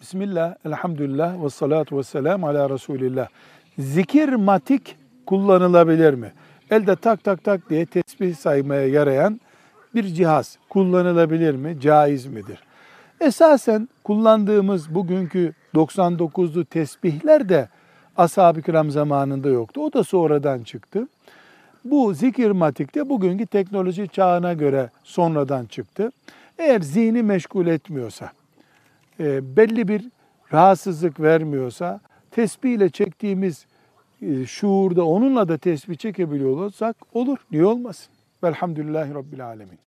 Bismillah, elhamdülillah ve salatu ve selamu ala Resulillah. Zikir matik kullanılabilir mi? Elde tak tak tak diye tesbih saymaya yarayan bir cihaz kullanılabilir mi? Caiz midir? Esasen kullandığımız bugünkü 99'lu tesbihler de ashab-ı kiram zamanında yoktu. O da sonradan çıktı. Bu zikir matik de bugünkü teknoloji çağına göre sonradan çıktı. Eğer zihni meşgul etmiyorsa, e, belli bir rahatsızlık vermiyorsa, tesbih ile çektiğimiz e, şuurda onunla da tesbih çekebiliyor olursak olur. Niye olmasın? Velhamdülillahi Rabbil Alemin.